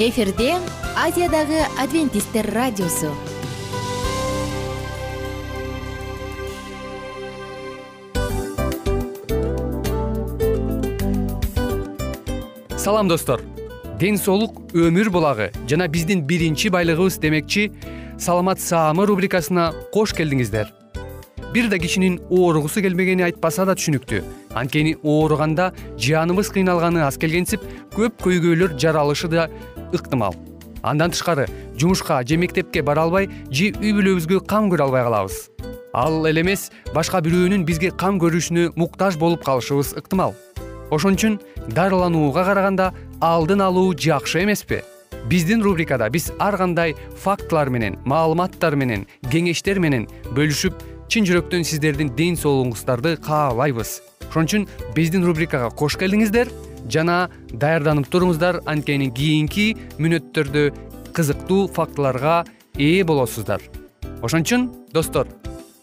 эфирде азиядагы адвентисттер радиосу. Салам достор. Ден соолук өмүр булагы. Жана биздин биринчи байлыгыбыз демекчи саламат саамы рубрикасына кош келдиңиздер. Бир да кишинин ооругусу келбегени айтпаса да түшүнүктүү. Анткени ооруганда жаныбыз кыйналганы аз келгенсип көп көйгөйлөр жаралышы да ыктымал. Андан тышкары жумушка же мектепке бара албай же үй бүлөбүзгө кам көрө албай калабыз. Ал эле эмес башка бирөөнүн бизге кам көрүшүнө муктаж болуп калышыбыз ыктымал. Ошон үчүн дарыланууга караганда алдын алуу жакшы эмеспи. Биздин рубрикада биз ар кандай фактылар менен маалыматтар менен кеңештер менен бөлүшүп чын жүрөктөн сиздердин ден соолугуңуздарды каалайбыз. Ошон үчүн биздин рубрикага кош келдиңиздер жана даярданып туруңуздар. Анткени кийинки мүнөттөрдө кызыктуу фактыларга ээ болосуздар. Ошон үчүн достор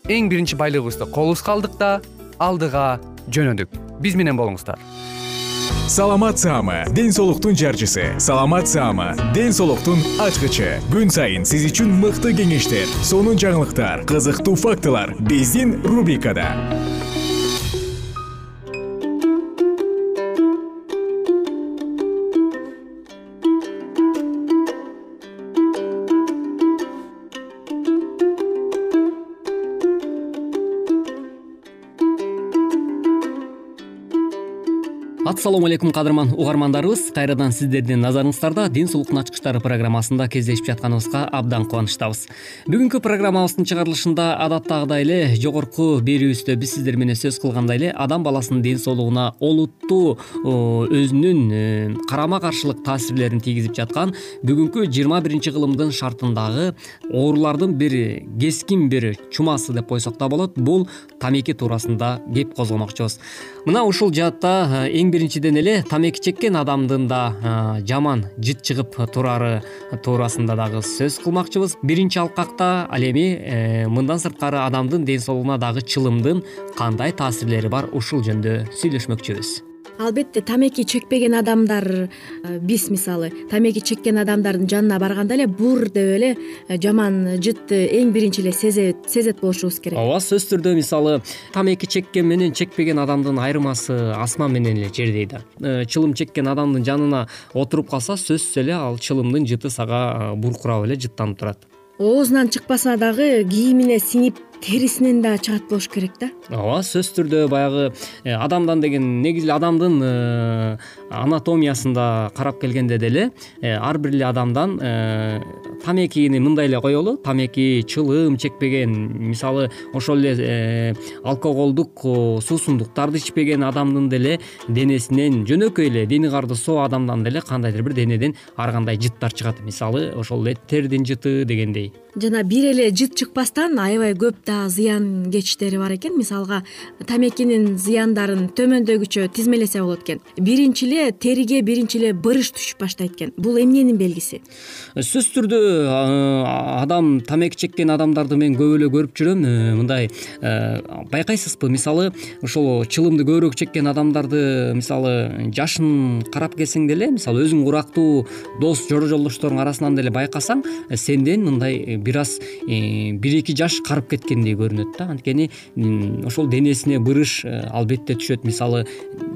эң биринчи байлыгыбызды колубузга алдык да алдыга жөнөдүк. Биз менен болуңуздар. Саламат саама ден соолуктун жарчысы. Саламат саама ден соолуктун ачкычы. Күн сайын сиз үчүн мыкты кеңештер сонун жаңылыктар кызыктуу фактылар. Биздин рубрикада ассалому алейкум кадырман угармандарыбыз. Кайрадан сиздердин назарыңыздарда ден соолуктун ачкычтары программасында кездешип жатканыбызга абдан кубанычтабыз. Бүгүнкү программабыздын чыгарылышында адаттагыдай эле жогорку берүүбүздө биз сиздер менен сөз кылгандай эле адам баласынын ден соолугуна олуттуу өзүнүн э, карама каршылык таасирлерин тийгизип жаткан бүгүнкү жыйырма биринчи кылымдын шартындагы оорулардын бир кескин бир чумасы деп койсок да болот. Бул тамеки туурасында кеп козгомокчубуз мына ушул жаатта э, эң биринчиден эле тамеки чеккен адамдын да жаман жыт чыгып турары туурасында дагы сөз кылмакчыбыз. Биринчи алкакта ал эми э, мындан сырткары адамдын ден соолугуна дагы чылымдын кандай таасирлери бар ушул жөнүндө сүйлөшмөкчүбүз албетте тамеки чекпеген адамдар э, биз мисалы тамеки чеккен адамдардын жанына барганда эле бур деп эле э, жаман жытты эң биринчи эле сезет сезет болушубуз керек. Ооба сөзсүз түрдө мисалы тамеки чеккен менен чекпеген адамдын айырмасы асман менен эле жердей да э, чылым чеккен адамдын жанына отуруп калса сөзсүз эле ал чылымдын жыты сага буркурап эле жыттанып турат. Оозунан чыкпаса дагы кийимине сиңип терисинен дагы чыгат болуш керек да. Ооба сөзсүз түрдө баягы э, адамдан деген негизи эле адамдын э, анатомиясында карап келгенде деле э, ар бир эле адамдан тамекини мындай эле коелу. Тамеки чылым чекпеген мисалы ошол эле алкоголдук суусундуктарды ичпеген адамдын деле денесинен жөнөкөй эле дени кардысоо адамдан деле кандайдыр бир денеден ар кандай жыттар чыгат. Мисалы ошол эле тердин жыты дегендей. Жана бир эле жыт чыкпастан аябай көп дагы зыянкечтери бар экен. Мисалга тамекинин зыяндарын төмөндөгүчө тизмелесе болот экен. Биринчи эле териге биринчи эле бырыш түшүп баштайт экен. Бул эмненин белгиси? Сөзсүз түрдө адам тамеки чеккен адамдарды мен көп эле көрүп жүрөм. Э, мындай э, байкайсызбы? Мисалы ошол чылымды көбүрөөк чеккен адамдарды мисалы жашын карап келсең деле мисалы өзүң курактуу дос жора жолдошторуң арасынан деле байкасаң сенден мындай бир аз э, бир эки жаш карып көрүнөт да. Анткени ошол денесине бырыш албетте түшөт. Мисалы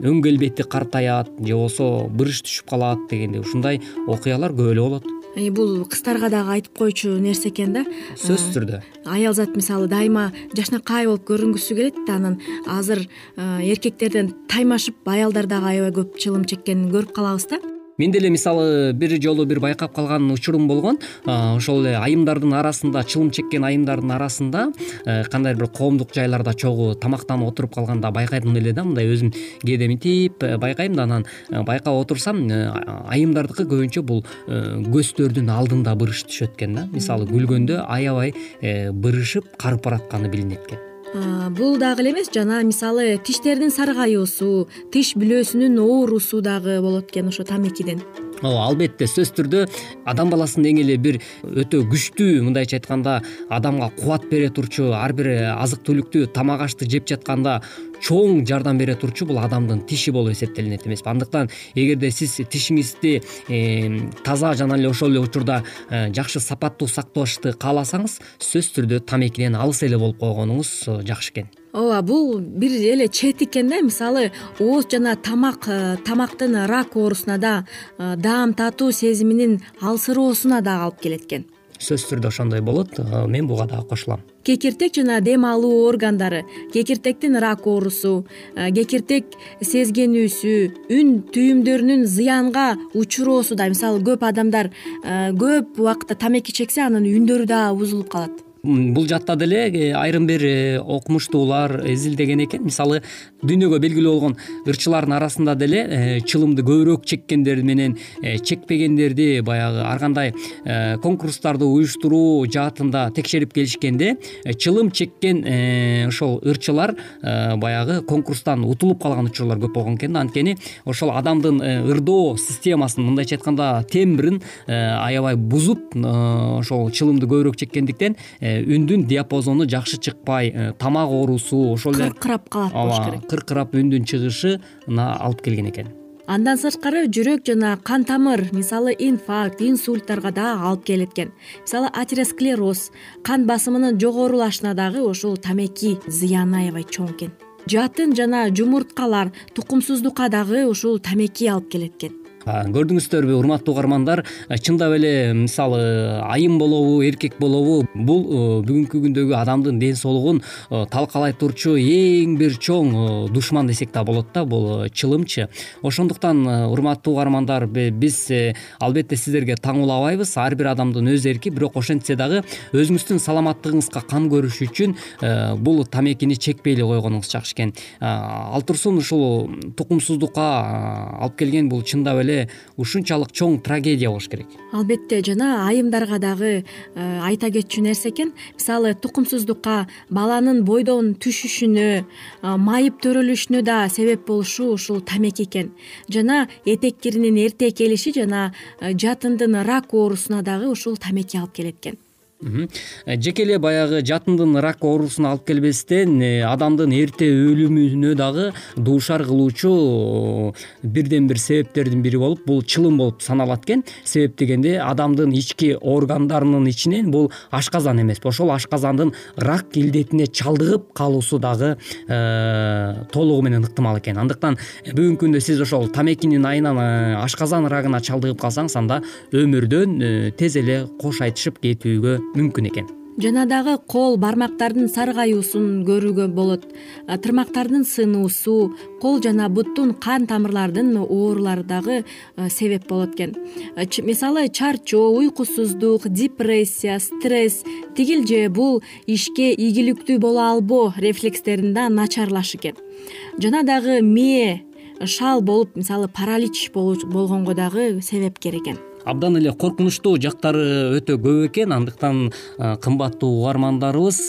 өң келбети картаят же болбосо бырыш түшүп калат дегендей ушундай окуялар көп эле болот. Э, бул кыздарга дагы айтып койчу нерсе экен да. Сөзсүз э, түрдө. аял зат мисалы дайыма жашнакай болуп көрүнгүсү келет да анан азыр э, эркектерден таймашып аялдар дагы аябай көп чылым чеккенин көрүп калабыз да мен деле мисалы бир жолу бир байкап калган учурум болгон ошол эле айымдардын арасында чылым чеккен айымдардын арасында э, кандайдыр бир коомдук жайларда чогуу тамактанып отуруп калганда байкадым эле да мындай өзүм кээде мынтип э, байкайм да анан э, байкап отурсам айымдардыкы көбүнчө бул көздөрдүн алдында бырыш түшөт экен да. Мисалы күлгөндө аябай бырышып карып баратканы билинет экен бул дагы эле эмес жана мисалы тиштердин саргаюусу тиш бүлөөсүнүн оорусу дагы болот экен ошо тамекиден ооба албетте сөзсүз түрдө адам баласынын эң эле бир өтө күчтүү. Мындайча айтканда адамга кубат бере турчу ар бир азык түлүктү тамак ашты жеп жатканда чоң жардам бере турчу бул адамдын тиши болуп эсептелинет эмеспи андыктан эгерде сиз тишиңизди таза жана эле ошол эле учурда э, жакшы сапаттуу сакташты кааласаңыз сөзсүз түрдө тамекиден алыс эле болуп койгонуңуз э, жакшы экен ооба бул бир эле чет экен да. Мисалы ооз жана тамак тамактын рак оорусуна да даам татуу сезиминин алсыроосуна дагы алып келет экен сөзсүз түрдө ошондой болот. Мен буга дагы кошулам. Кекиртек жана дем алуу органдары кекиртектин рак оорусу кекиртек сезгенүүсү үн түйүмдөрүнүн зыянга учуроосу да. Мисалы көп адамдар көп убакытта тамеки чексе анын үндөрү дагы бузулуп калат бул жакта деле э, айрым бир э, окумуштуулар изилдеген экен. Мисалы дүйнөгө белгилүү болгон ырчылардын арасында деле э, чылымды көбүрөөк чеккендер менен чекпегендерди баягы ар кандай конкурстарды уюштуруу жаатында текшерип келишкенде чылым чеккен ошол ырчылар баягы конкурстан утулуп калган учурлар көп болгон экен да. Анткени ошол адамдын ырдоо системасын мындайча айтканда тембрин аябай бузуп ошол чылымды көбүрөөк чеккендиктен үндүн диапазону жакшы чыкпай. Э, тамак оорусу ошол эле кыркырап калат болуш керек. кыркырап үндүн чыгышына алып келген экен. Андан сырткары жүрөк жана кан тамыр мисалы инфаркт инсульттарга дагы алып келет экен мисалы атеросклероз кан басымынын жогорулашына дагы ушул тамеки зыяны аябай чоң экен. Жатын жана жумурткалар тукумсуздукка дагы ушул тамеки алып келет экен көрдүңүздөрбү урматтуу угармандар чындап эле мисалы айым болобу эркек болобу бул бүгүнкү күндөгү адамдын ден соолугун талкалай турчу эң бир чоң душман десек да болот да бул чылымчы. Ошондуктан урматтуу угармандар биз э, албетте сиздерге таңуулабайбыз ар бир адамдын өз эрки бирок ошентсе дагы өзүңүздүн саламаттыгыңызга кам көрүш үчүн э, бул тамекини чекпей эле койгонуңуз жакшы экен. Ал турсун ушул тукумсуздукка алып келген бул чындап эле ушунчалык чоң трагедия болуш керек. Албетте жана айымдарга дагы э, айта кетчү нерсе экен. Мисалы тукумсуздукка баланын бойдон түшүшүнө э, майып төрөлүшүнө да себеп болушу ушул тамеки экен. Жана этек киринин эрте келиши жана э, жатындын рак оорусуна дагы ушул тамеки алып келет экен жеке эле баягы жатындын рак оорусуна алып келбестен э, адамдын эрте өлүмүнө дагы дуушар кылуучу бирден бир себептердин бири болуп бул чылым болуп саналат экен. Себеп дегенде адамдын ички органдарынын ичинен бул ашказан эмеспи ошол ашказандын рак илдетине чалдыгып калуусу дагы э, толугу менен ыктымал экен. Андыктан бүгүнкү күндө сиз ошол тамекинин айынан ашказан рагына чалдыгып калсаңыз анда өмүрдөн тез эле кош айтышып кетүүгө мүмкүн экен. Жана дагы кол бармактардын саргаюусун көрүүгө болот. Тырмактардын сынуусу кол жана буттун кан тамырлардын оорулары дагы себеп болот экен. Мисалы чарчоо уйкусуздук депрессия стресс тигил же бул ишке ийгиликтүү боло албоо рефлекстерин да начарлашы экен. Жана дагы мээ шал болуп мисалы паралич болгонго дагы себепкер экен абдан эле коркунучтуу жактары өтө көп экен. Андыктан кымбаттуу угармандарыбыз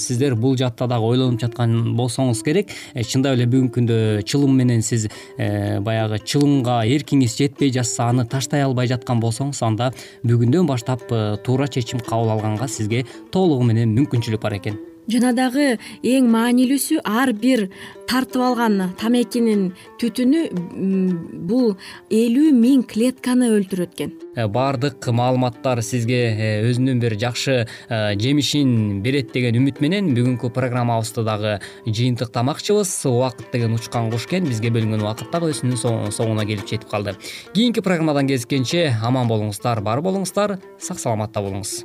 сиздер бул жаатта дагы ойлонуп жаткан болсоңуз керек. Э, чындап эле бүгүнкү күндө чылым менен сиз э, баягы чылымга эркиңиз жетпей жатса аны таштай албай жаткан болсоңуз анда бүгүндөн баштап э, туура чечим кабыл алганга сизге толугу менен мүмкүнчүлүк бар экен жана дагы эң маанилүүсү ар бир тартып алган тамекинин түтүнү бул элүү миң клетканы өлтүрөт экен. Э, баардык маалыматтар сизге э, өзүнүн бир жакшы э, жемишин берет деген үмүт менен бүгүнкү программабызды дагы жыйынтыктамакчыбыз. Убакыт деген учкан куш экен бизге бөлүнгөн убакыт дагы өзүнүн соңуна келип жетип калды. Кийинки программадан кезишкенче аман болуңуздар бар болуңуздар сак саламатта болуңуз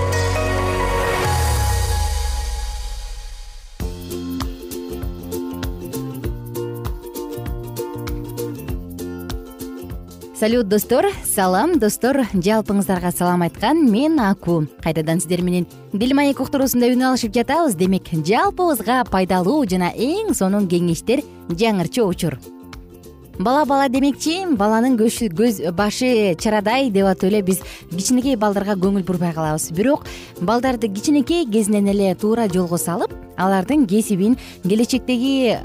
салют достор. Салам достор. Жалпыңыздарга салам айткан мен аку. Кайтадан сиздер менен дил маек уктуруусунда үн алышып жатабыз. Демек жалпыбызга пайдалуу жана эң сонун кеңештер жаңырча учур бала бала демекчи баланын көз башы чарадай деп атып эле биз кичинекей балдарга көңүл бурбай калабыз. Бирок балдарды кичинекей кезинен эле туура жолго салып алардын кесибин келечектеги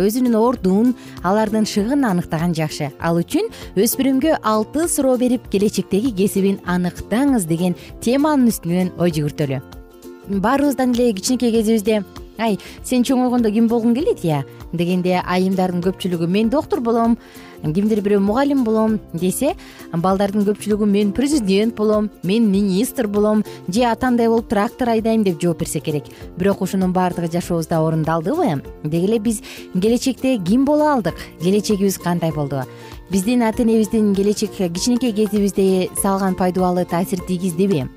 өзүнүн ордун алардын шыгын аныктаган жакшы. Ал үчүн өспүрүмгө алты суроо берип келечектеги кесибин аныктаңыз деген теманын үстүнөн ой жүгүртөлү. Баарыбыздан эле кичинекей кезибизде ай сен чоңойгондо ким болгуң келет ыя дегенде айымдардын көпчүлүгү мен доктур болом кимдир бирөө мугалим болом десе балдардын көпчүлүгү мен президент болом мен министр болом же атамдай болуп трактор айдайм деп жооп берсе керек. Бирок ушунун баардыгы жашообузда орундалдыбы? Деги эле биз келечекте ким боло алдык? Келечегибиз кандай болду? Биздин ата энебиздин келечек кичинекей кезибизде салган пайдубалы таасир тийгиздиби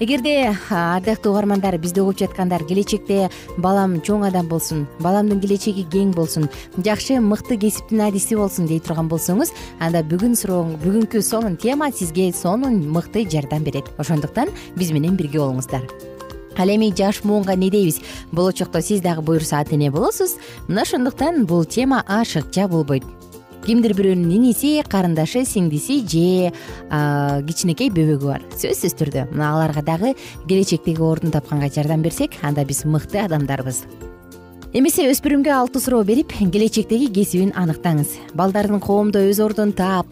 эгерде ардактуу угармандар бизди угуп жаткандар келечекте балам чоң адам болсун баламдын келечеги кең болсун жакшы мыкты кесиптин адиси болсун дей турган болсоңуз анда бүгүн суроо бүгүнкү сонун тема сизге сонун мыкты жардам берет. Ошондуктан биз менен бирге болуңуздар. Ал эми жаш муунга эмне дейбиз? Болочокто сиз дагы буюрса ата эне болосуз. Мына ошондуктан бул тема ашыкча болбойт кимдир бирөөнүн иниси карындашы сиңдиси же кичинекей бөбөгү бар. Сөзсүз түрдө. Мына аларга дагы келечектеги ордун тапканга жардам берсек анда биз мыкты адамдарбыз. Эмесе өспүрүмгө алты суроо берип келечектеги кесибин аныктаңыз. Балдардын коомдо өз ордун таап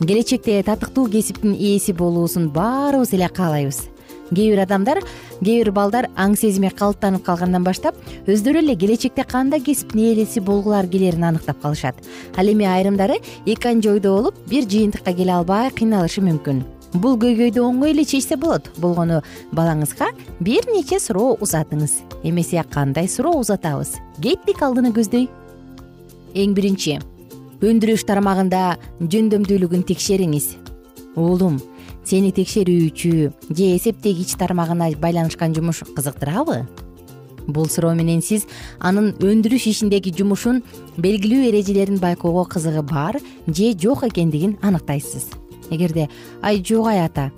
келечекте татыктуу кесиптин ээси болуусун баарыбыз эле каалайбыз кээ бир адамдар кээ бир балдар аң сезими калыптанып калгандан баштап өздөрү эле келечекте кандай кесиптин ээлеси болгулары келерин аныктап калышат. Ал эми айрымдары эки анча ойдо болуп бир жыйынтыкка келе албай кыйналышы мүмкүн. Бул көйгөйдү оңой эле чечсе болот. Болгону балаңызга бир нече суроо узатыңыз. Эмесе кандай суроо узатабыз? Кеттик алдыны көздөй. Эң биринчи өндүрүш тармагында жөндөмдүүлүгүн текшериңиз. Уулум сени текшерүүчү же эсептегич тармагына байланышкан жумуш кызыктырабы? Бул суроо менен сиз анын өндүрүш ишиндеги жумушун белгилүү эрежелерин байкоого кызыгы бар же жок экендигин аныктайсыз. Эгерде ай жок ай ата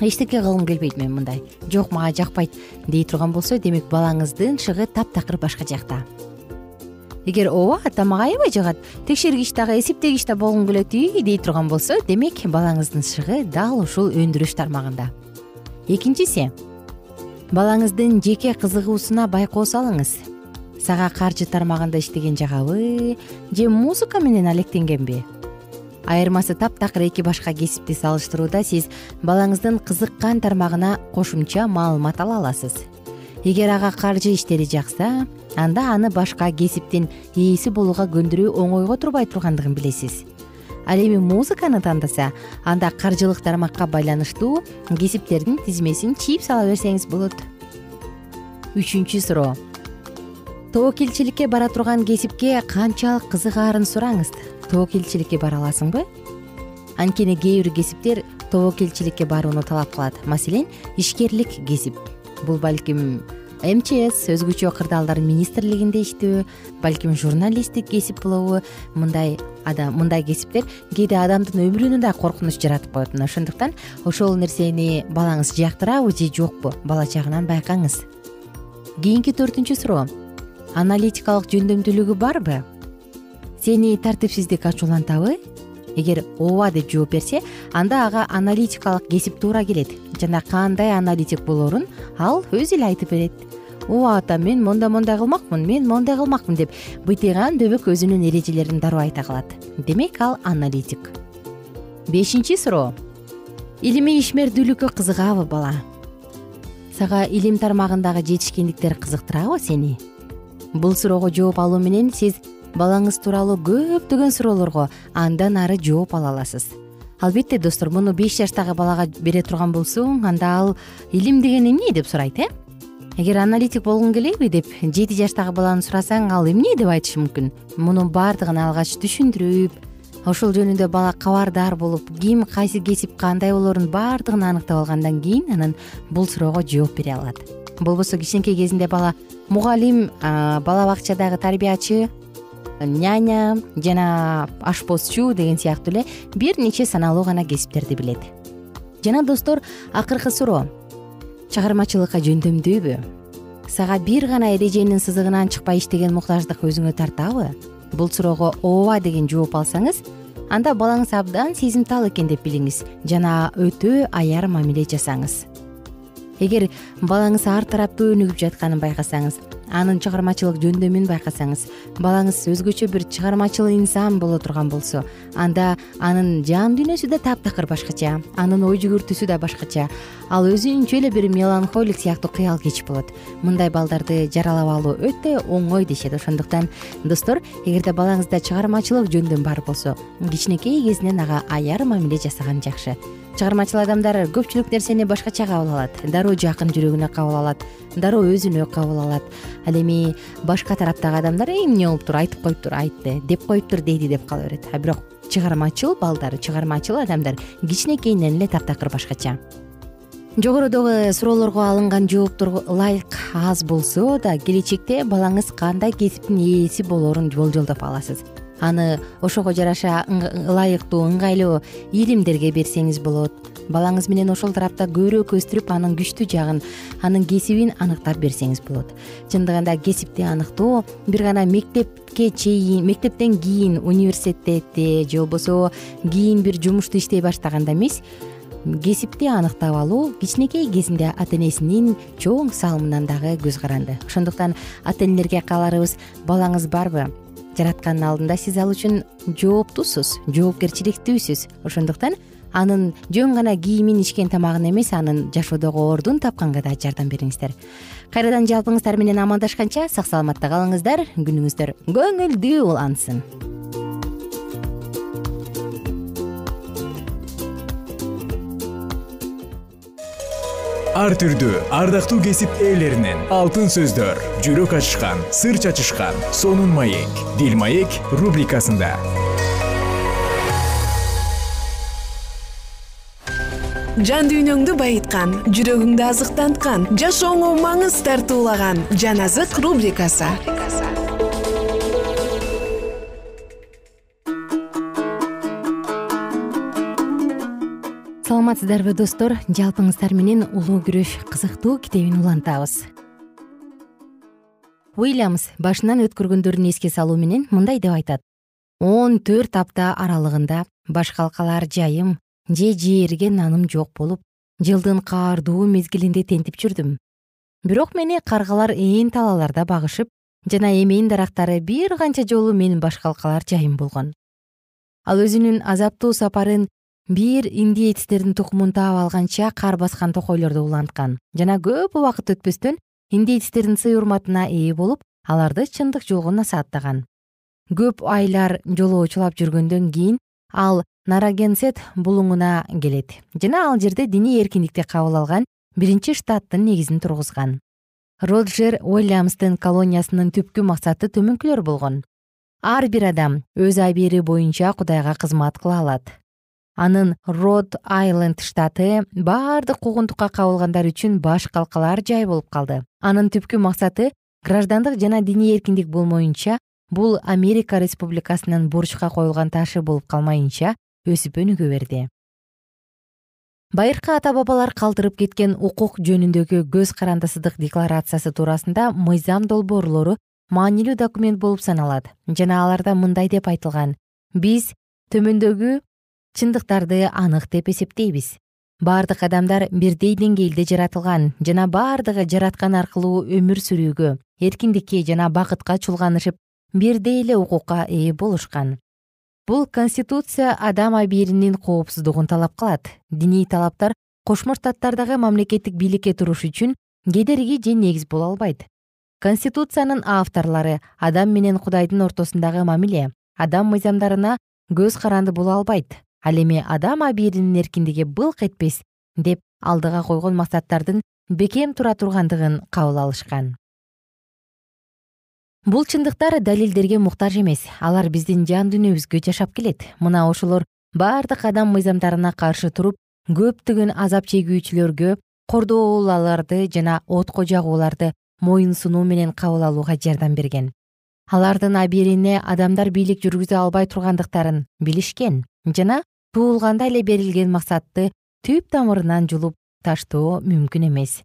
эчтеке кылгым келбейт мен мындай жок мага жакпайт дей турган болсо демек балаңыздын шыгы таптакыр башка жакта эгер ооба ата мага аябай жагат текшергич дагы эсептегич да болгум келет үй дей турган болсо демек балаңыздын шыгы дал ушул өндүрүш тармагында. Экинчиси балаңыздын жеке кызыгуусуна байкоо салыңыз. Сага каржы тармагында иштеген жагабы же музыка менен алектенгенби. Айырмасы таптакыр эки башка кесипти салыштырууда сиз балаңыздын кызыккан тармагына кошумча маалымат ала аласыз. Эгер ага каржы иштери жакса анда аны башка кесиптин ээси болууга көндүрүү оңойго турбай тургандыгын билесиз. Ал эми музыканы тандаса анда каржылык тармакка байланыштуу кесиптердин тизмесин чийип сала берсеңиз болот. Үчүнчү суроо. Тобокелчиликке бара турган кесипке канчалык кызыгаарын сураңыз тобокелчиликке бара аласыңбы? Анткени кээ бир кесиптер тобокелчиликке барууну талап кылат. Маселен ишкерлик кесип. Бул балким мчс өзгөчө кырдаалдар министрлигинде иштөө балким журналисттик кесип болобу мындай мындай кесиптер кээде адамдын өмүрүнө да коркунуч жаратып коет мына. Ошондуктан ошол нерсени балаңыз жактырабы же жокпу бала чагынан байкаңыз. Кийинки төртүнчү суроо. Аналитикалык жөндөмдүүлүгү барбы? Сени тартипсиздик ачуулантабы эгер ооба деп жооп берсе анда ага аналитикалык кесип туура келет жана кандай аналитик болоорун ал өзү эле айтып берет. Ооба ата мен мондай мондай кылмакмын мен моундай кылмакмын деп быйтыйган дөбөк өзүнүн эрежелерин дароо айта калат. Демек ал аналитик. Бешинчи суроо. Илимий ишмердүүлүккө кызыгабы бала? Сага илим тармагындагы жетишкендиктер кызыктырабы сени? Бул суроого жооп алуу менен сиз балаңыз тууралуу көптөгөн суроолорго андан ары жооп ала аласыз. Албетте достор муну беш жаштагы балага бере турган болсоң анда ал илим деген эмне деп сурайт э? Эгер аналитик болгуң келеби деп жети жаштагы баланы сурасаң ал эмне деп айтышы мүмкүн? Мунун баардыгын алгач түшүндүрүп ошол жөнүндө бала кабардар болуп ким кайсы кесип кандай болоорун баардыгын аныктап алгандан кийин анан бул суроого жооп бере алат. Болбосо кичинекей кезинде бала мугалим бала бакчадагы тарбиячы няня жана ашпозчу деген сыяктуу эле бир нече саналуу гана кесиптерди билет. Жана достор акыркы суроо чыгармачылыкка жөндөмдүүбү? Сага бир гана эреженин сызыгынан чыкпай иштеген муктаждык өзүңө тартабы? Бул суроого ооба деген жооп алсаңыз анда балаңыз абдан сезимтал экен деп билиңиз жана өтө аяр мамиле жасаңыз. Эгер балаңыз ар тараптуу өнүгүп жатканын байкасаңыз анын чыгармачылык жөндөмүн байкасаңыз балаңыз өзгөчө бир чыгармачыл инсан боло турган болсо анда анын жан дүйнөсү да таптакыр башкача анын ой жүгүртүүсү да башкача. Ал өзүнчө эле бир меланхолик сыяктуу кыял кеч болот. Мындай балдарды жаралап алуу өтө оңой дешет. Ошондуктан достор эгерде балаңызда чыгармачылык жөндөм бар болсо кичинекей кезинен ага аяр мамиле жасаган жакшы. Чыгармачыл адамдар көпчүлүк нерсени башкача кабыл алат дароо жакын жүрөгүнө кабыл алат дароо өзүнө кабыл алат ал эми башка тараптагы адамдар эмне болуптур айтып коюптур айтты деп коюптур дейди деп кала берет. А бирок чыгармачыл балдар чыгармачыл адамдар кичинекейинен эле таптакыр башкача. Жогорудогу суроолорго алынган жооптор ылайык аз болсо да келечекте балаңыз кандай кесиптин ээси болоорун болжолдоп аласыз? Аны ошого жараша ылайыктуу ыңгайлуу илимдерге берсеңиз болот балаңыз менен ошол тарапта көбүрөөк өстүрүп анын күчтүү жагын анын кесибин аныктап берсеңиз болот. Чындыгында кесипти аныктоо бир гана мектепке чейин мектептен кийин университетте же болбосо кийин бир жумушту иштей баштаганда эмес кесипти анықтап алуу кичинекей кезинде ата энесинин чоң салымынан дагы көз каранды. Ошондуктан ата энелерге кааларыбыз балаңыз барбы? жараткандын алдында сиз ал үчүн жооптусуз жоопкерчиликтүүсүз. Ошондуктан анын жөн гана кийимин ичкен тамагын эмес анын жашоодогу ордун тапканга да жардам бериңиздер. Кайрадан жалпыңыздар менен амандашканча сак саламатта калыңыздар. Күнүңүздөр көңүлдүү улансын. Ар түрдүү ардактуу кесип ээлеринен алтын сөздөр жүрөк ачышкан сыр чачышкан сонун маек дил маек рубрикасында жан дүйнөңдү байыткан жүрөгүңдү азыктанткан жашооңо маңыз тартуулаган жан азык рубрикасы. Саламатсыздарбы достор? Жалпыңыздар менен улуу күрөш кызыктуу китебин улантабыз. Уильямс башынан өткөргөндөрүн эске салуу менен мындай деп айтат. Он төрт апта аралыгында баш калкалар жайым же жээрге наным жок болуп жылдын каардуу мезгилинде тентип жүрдүм. Бирок мени каргалар ээн талааларда багышып жана эмен дарактары бир канча жолу менин баш калкалар жайым болгон. Ал өзүнүн азаптуу сапарын бир индеецтердин тукумун таап алганча кар баскан токойлорду уланткан жана көп убакыт өтпөстөн индеецтердин сый урматына ээ болуп аларды чындык жолго насааттаган. Көп айлар жолоочулап жүргөндөн кийин ал нарагенсет булуңуна келет. Жана ал жерде диний эркиндикти кабыл алган биринчи штаттын негизин тургузган. Роджер уильямстын колониясынын түпкү максаты төмөнкүлөр болгон. Ар бир адам өз абийири боюнча кудайга кызмат кыла алат. Анын род айленд штаты баардык куугунтукка кабылгандар үчүн баш калкалар жай болуп калды. Анын түпкү максаты граждандык жана диний эркиндик болмоюнча бул америка республикасынын бурчка коюлган ташы болуп калмайынча өсүп өнүгө берди. Байыркы ата бабалар калтырып кеткен укук жөнүндөгү көз карандысыздык декларациясы туурасында мыйзам долбоорлору маанилүү документ болуп саналат жана аларда мындай деп айтылган. Биз төмөндөгү чындыктарды анык деп эсептейбиз. Баардык адамдар бирдей деңгээлде жаратылган жана баардыгы жараткан аркылуу өмүр сүрүүгө эркиндикке жана бакытка чулганышып бирдей эле укукка ээ болушкан. Бул конституция адам абийиринин коопсуздугун талап кылат. Диний талаптар кошмо штаттардагы мамлекеттик бийликке туруш үчүн кедерги же негиз боло албайт. Конституциянын авторлору адам менен кудайдын ортосундагы мамиле адам мыйзамдарына көз каранды боло албайт. Ал эми адам абийиринин эркиндиги былк этпес деп алдыга койгон максаттардын бекем тура тургандыгын кабыл алышкан бул чындыктар далилдерге муктаж эмес. Алар биздин жан дүйнөбүзгө жашап келет. Мына ошолор баардык адам мыйзамдарына каршы туруп көптөгөн азап чегүүчүлөргө кордоолаларды жана отко жагууларды моюн сунуу менен кабыл алууга жардам берген. Алардын абийирине адамдар бийлик жүргүзө албай тургандыктарын билишкен жана туулганда эле берилген максатты түп тамырынан жулуп таштоо мүмкүн эмес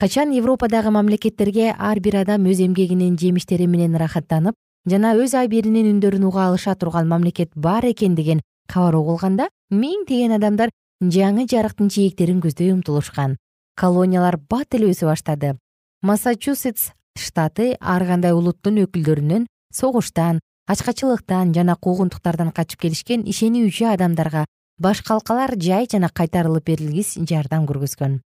качан европадагы мамлекеттерге ар бир адам өз эмгегинин жемиштери менен ырахаттанып жана өз абийиринин үндөрүн уга алыша турган мамлекет бар экен деген кабар угулганда миңдеген адамдар жаңы жарыктын жээктерин көздөй умтулушкан. Колониялар бат эле өсө баштады. Массачусетс штаты ар кандай улуттун өкүлдөрүнөн согуштан ачкачылыктан жана куугунтуктардан качып келишкен ишенүүчү адамдарга баш калкалар жай жана кайтарылып берилгис жардам көргөзгөн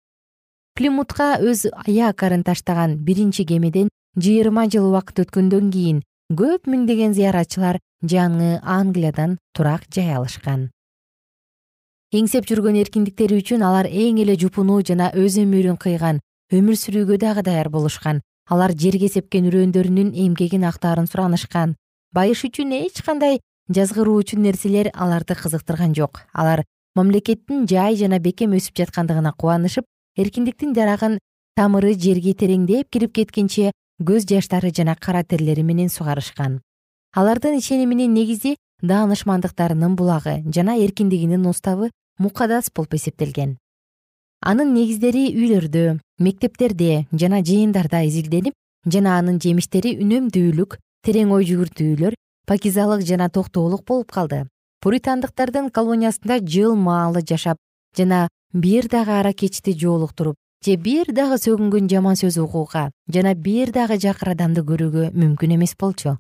плимутка өз якорун таштаган биринчи кемеден жыйырма жыл убакыт өткөндөн кийин көп миңдеген зыяратчылар жаңы англиядан турак жай алышкан. Эңсеп жүргөн эркиндиктери үчүн алар эң эле жупунуу жана өз өмүрүн кыйган өмүр сүрүүгө дагы даяр болушкан. Алар жерге сепкен үрөндөрүнүн эмгегин актаарын суранышкан. Байыш үчүн эч кандай жазгыруучу нерселер аларды кызыктырган жок. Алар мамлекеттин жай жана бекем өсүп жаткандыгына кубанышып эркиндиктин жарагын тамыры жерге тереңдеп кирип кеткенче көз жаштары жана кара терлери менен сугарышкан. Алардын ишениминин негизи даанышмандыктарынын булагы жана эркиндигинин уставы мукадас болуп эсептелген. Анын негиздери үйлөрдө мектептерде жана жыйындарда изилденип жана анын жемиштери үнөмдүүлүк терең ой жүгүртүүлөр пакизалык жана токтоолук болуп калды. Пуритандыктардын колониясында жыл маалы жашап жана бир дагы аракечти жоолуктуруп же бир дагы сөгүнгөн жаман сөз угууга жана бир дагы жакыр адамды көрүүгө мүмкүн эмес болчу.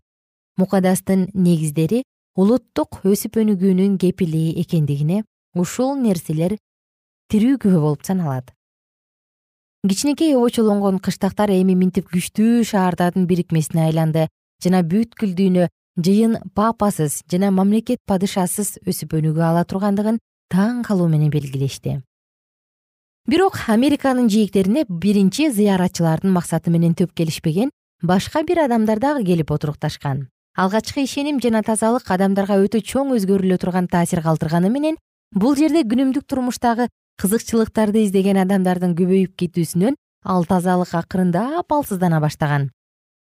Мукадастын негиздери улуттук өсүп өнүгүүнүн кепили экендигине ушул нерселер тирүү күбө болуп саналат. Кичинекей обочолонгон кыштактар эми минтип күчтүү шаардардын бирикмесине айланды жана бүткүл дүйнө жыйын папасыз жана мамлекет падышасыз өсүп өнүгө ала тургандыгын таң калуу менен белгилешти. Бирок американын жээктерине биринчи зыяратчылардын максаты менен төп келишпеген башка бир адамдар дагы келип отурукташкан. Алгачкы ишеним жана тазалык адамдарга өтө чоң өзгөрүлө турган таасир калтырганы менен бул жерде күнүмдүк турмуштагы кызыкчылыктарды издеген адамдардын көбөйүп кетүүсүнөн ал тазалык акырындап алсыздана баштаган.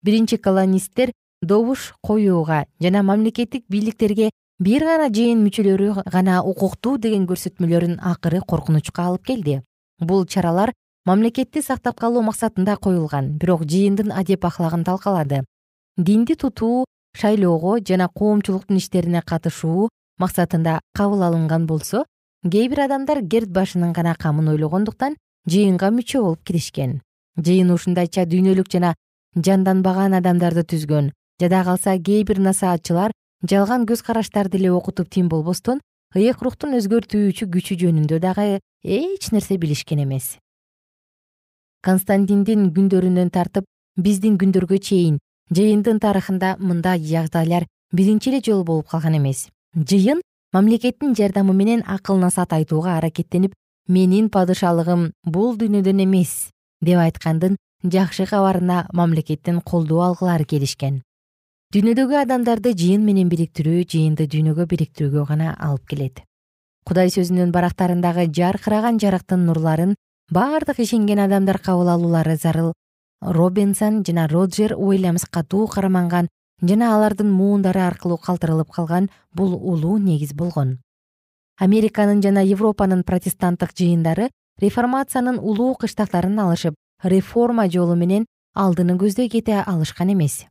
Биринчи колонисттер добуш коюуга жана мамлекеттик бийликтерге бир гана жыйын мүчөлөрү гана укуктуу деген көрсөтмөлөрүн акыры коркунучка алып келди. Бул чаралар мамлекетти сактап калуу максатында коюлган бирок жыйындын адеп ахлагын талкалады. Динди тутуу шайлоого жана коомчулуктун иштерине катышуу максатында кабыл алынган болсо кээ бир адамдар керт башынын гана камын ойлогондуктан жыйынга мүчө болуп киришкен. Жыйын ушундайча дүйнөлүк жана жанданбаган адамдарды түзгөн жада калса кээ бир насаатчылар жалган көз караштарды эле окутуп тим болбостон ыйык рухтун өзгөртүүчү күчү жөнүндө дагы эч нерсе билишкен эмес. Константиндин күндөрүнөн тартып биздин күндөргө чейин жыйындын тарыхында мындай жагдайлар биринчи эле жолу болуп калган эмес. Жыйын мамлекеттин жардамы менен акыл насаат айтууга аракеттенип менин падышалыгым бул дүйнөдөн эмес деп айткандын жакшы кабарына мамлекеттен колдоо алгылары келишкен дүйнөдөгү адамдарды жыйын менен бириктирүү жыйынды дүйнөгө бириктирүүгө гана алып келет. Кудай сөзүнүн барактарындагы жаркыраган жарыктын нурларын бардык ишенген адамдар кабыл алуулары зарыл. Робинсон жана роджер уильямс катуу карманган жана алардын муундары аркылуу калтырылып калган бул улуу негиз болгон. Американын жана европанын протестанттык жыйындары реформациянын улуу кыштактарын алышып реформа жолу менен алдыны көздөй кете алышкан эмес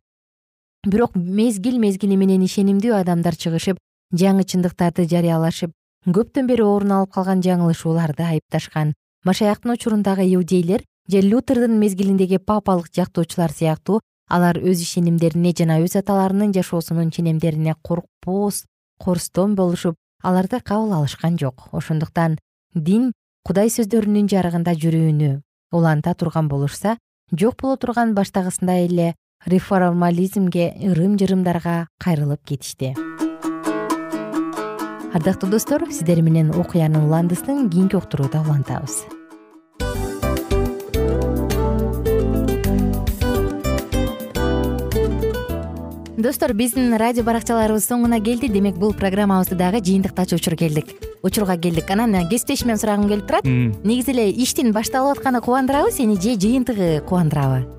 бирок мезгил мезгили менен ишенимдүү адамдар чыгышып жаңы чындыктарды жарыялашып көптөн бери орун алып калган жаңылышууларды айыпташкан. Машаяктын учурундагы иудейлер же лютердин мезгилиндеги папалык жактоочулар сыяктуу алар өз ишенимдерине жана өз аталарынын жашоосунун ченемдерине коркпос корстон болушуп аларды кабыл алышкан жок. Ошондуктан дин кудай сөздөрүнүн жарыгында жүрүүнү уланта турган болушса жок боло турган баштагысындай эле реформализмге ырым жырымдарга кайрылып кетишти. Ардактуу достор сиздер менен окуянын уландысын кийинки уктурууда улантабыз. Достор биздин радио баракчаларыбыз соңуна келди. Демек бул программабызды дагы жыйынтыктачу учур келдик. Учурга келдик. Анан кесиптешимден сурагым келип турат. Негизи эле иштин башталып атканы кубандырабы сени же жыйынтыгы кубандырабы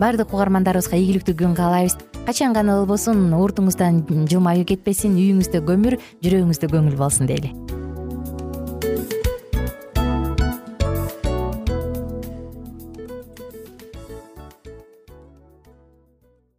баардык угармандарыбызга ийгиликтүү күн каалайбыз. Качан гана болбосун уртуңуздан жылмаюу кетпесин үйүңүздө көмүр жүрөгүңүздө көңүл болсун дейли